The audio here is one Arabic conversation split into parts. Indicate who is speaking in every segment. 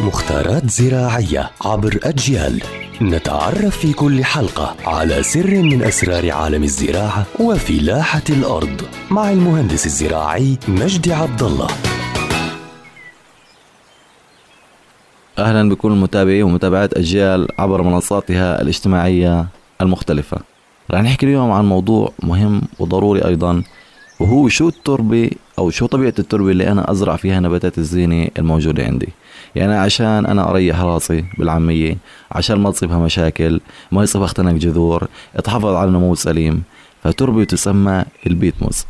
Speaker 1: مختارات زراعية عبر أجيال. نتعرف في كل حلقة على سر من أسرار عالم الزراعة وفلاحة الأرض مع المهندس الزراعي مجدي عبد الله
Speaker 2: أهلا بكل متابعي ومتابعات أجيال عبر منصاتها الاجتماعية المختلفة. رح نحكي اليوم عن موضوع مهم وضروري أيضا وهو شو التربة أو شو طبيعة التربة اللي أنا أزرع فيها نباتات الزينة الموجودة عندي؟ يعني عشان أنا أريح راسي بالعامية عشان ما تصيبها مشاكل ما يصيبها اختنق جذور تحافظ على نمو سليم فتربة تسمى البيتموس.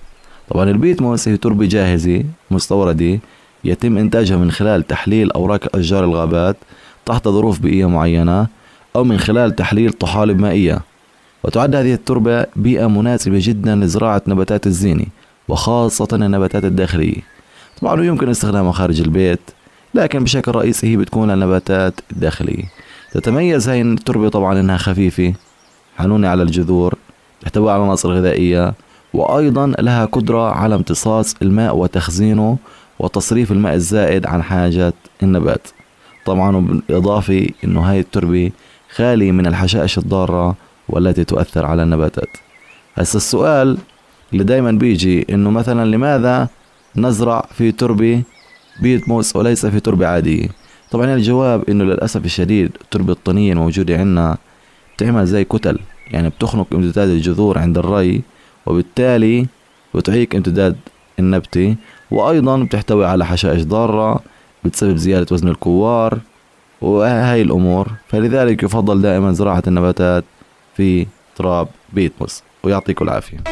Speaker 2: طبعا البيتموس هي تربة جاهزة مستوردة يتم إنتاجها من خلال تحليل أوراق أشجار الغابات تحت ظروف بيئية معينة أو من خلال تحليل طحالب مائية. وتعد هذه التربة بيئة مناسبة جدا لزراعة نباتات الزينة. وخاصة النباتات الداخلية. طبعا يمكن استخدامها خارج البيت لكن بشكل رئيسي هي بتكون النباتات الداخلية. تتميز هاي التربة طبعا إنها خفيفة حنونة على الجذور تحتوي على عناصر غذائية وأيضا لها قدرة على امتصاص الماء وتخزينه وتصريف الماء الزائد عن حاجة النبات. طبعا بالإضافة أنه هاي التربة خالية من الحشائش الضارة والتي تؤثر على النباتات. هسا السؤال اللي دايما بيجي إنه مثلا لماذا نزرع في تربة بيت موس وليس في تربة عادية؟ طبعا الجواب إنه للأسف الشديد التربة الطينية الموجودة عندنا بتعمل زي كتل يعني بتخنق امتداد الجذور عند الري وبالتالي بتعيق امتداد النبتة وأيضا بتحتوي على حشائش ضارة بتسبب زيادة وزن الكوار وهاي الأمور. فلذلك يفضل دائما زراعة النباتات في تراب بيتموس ويعطيكم العافية.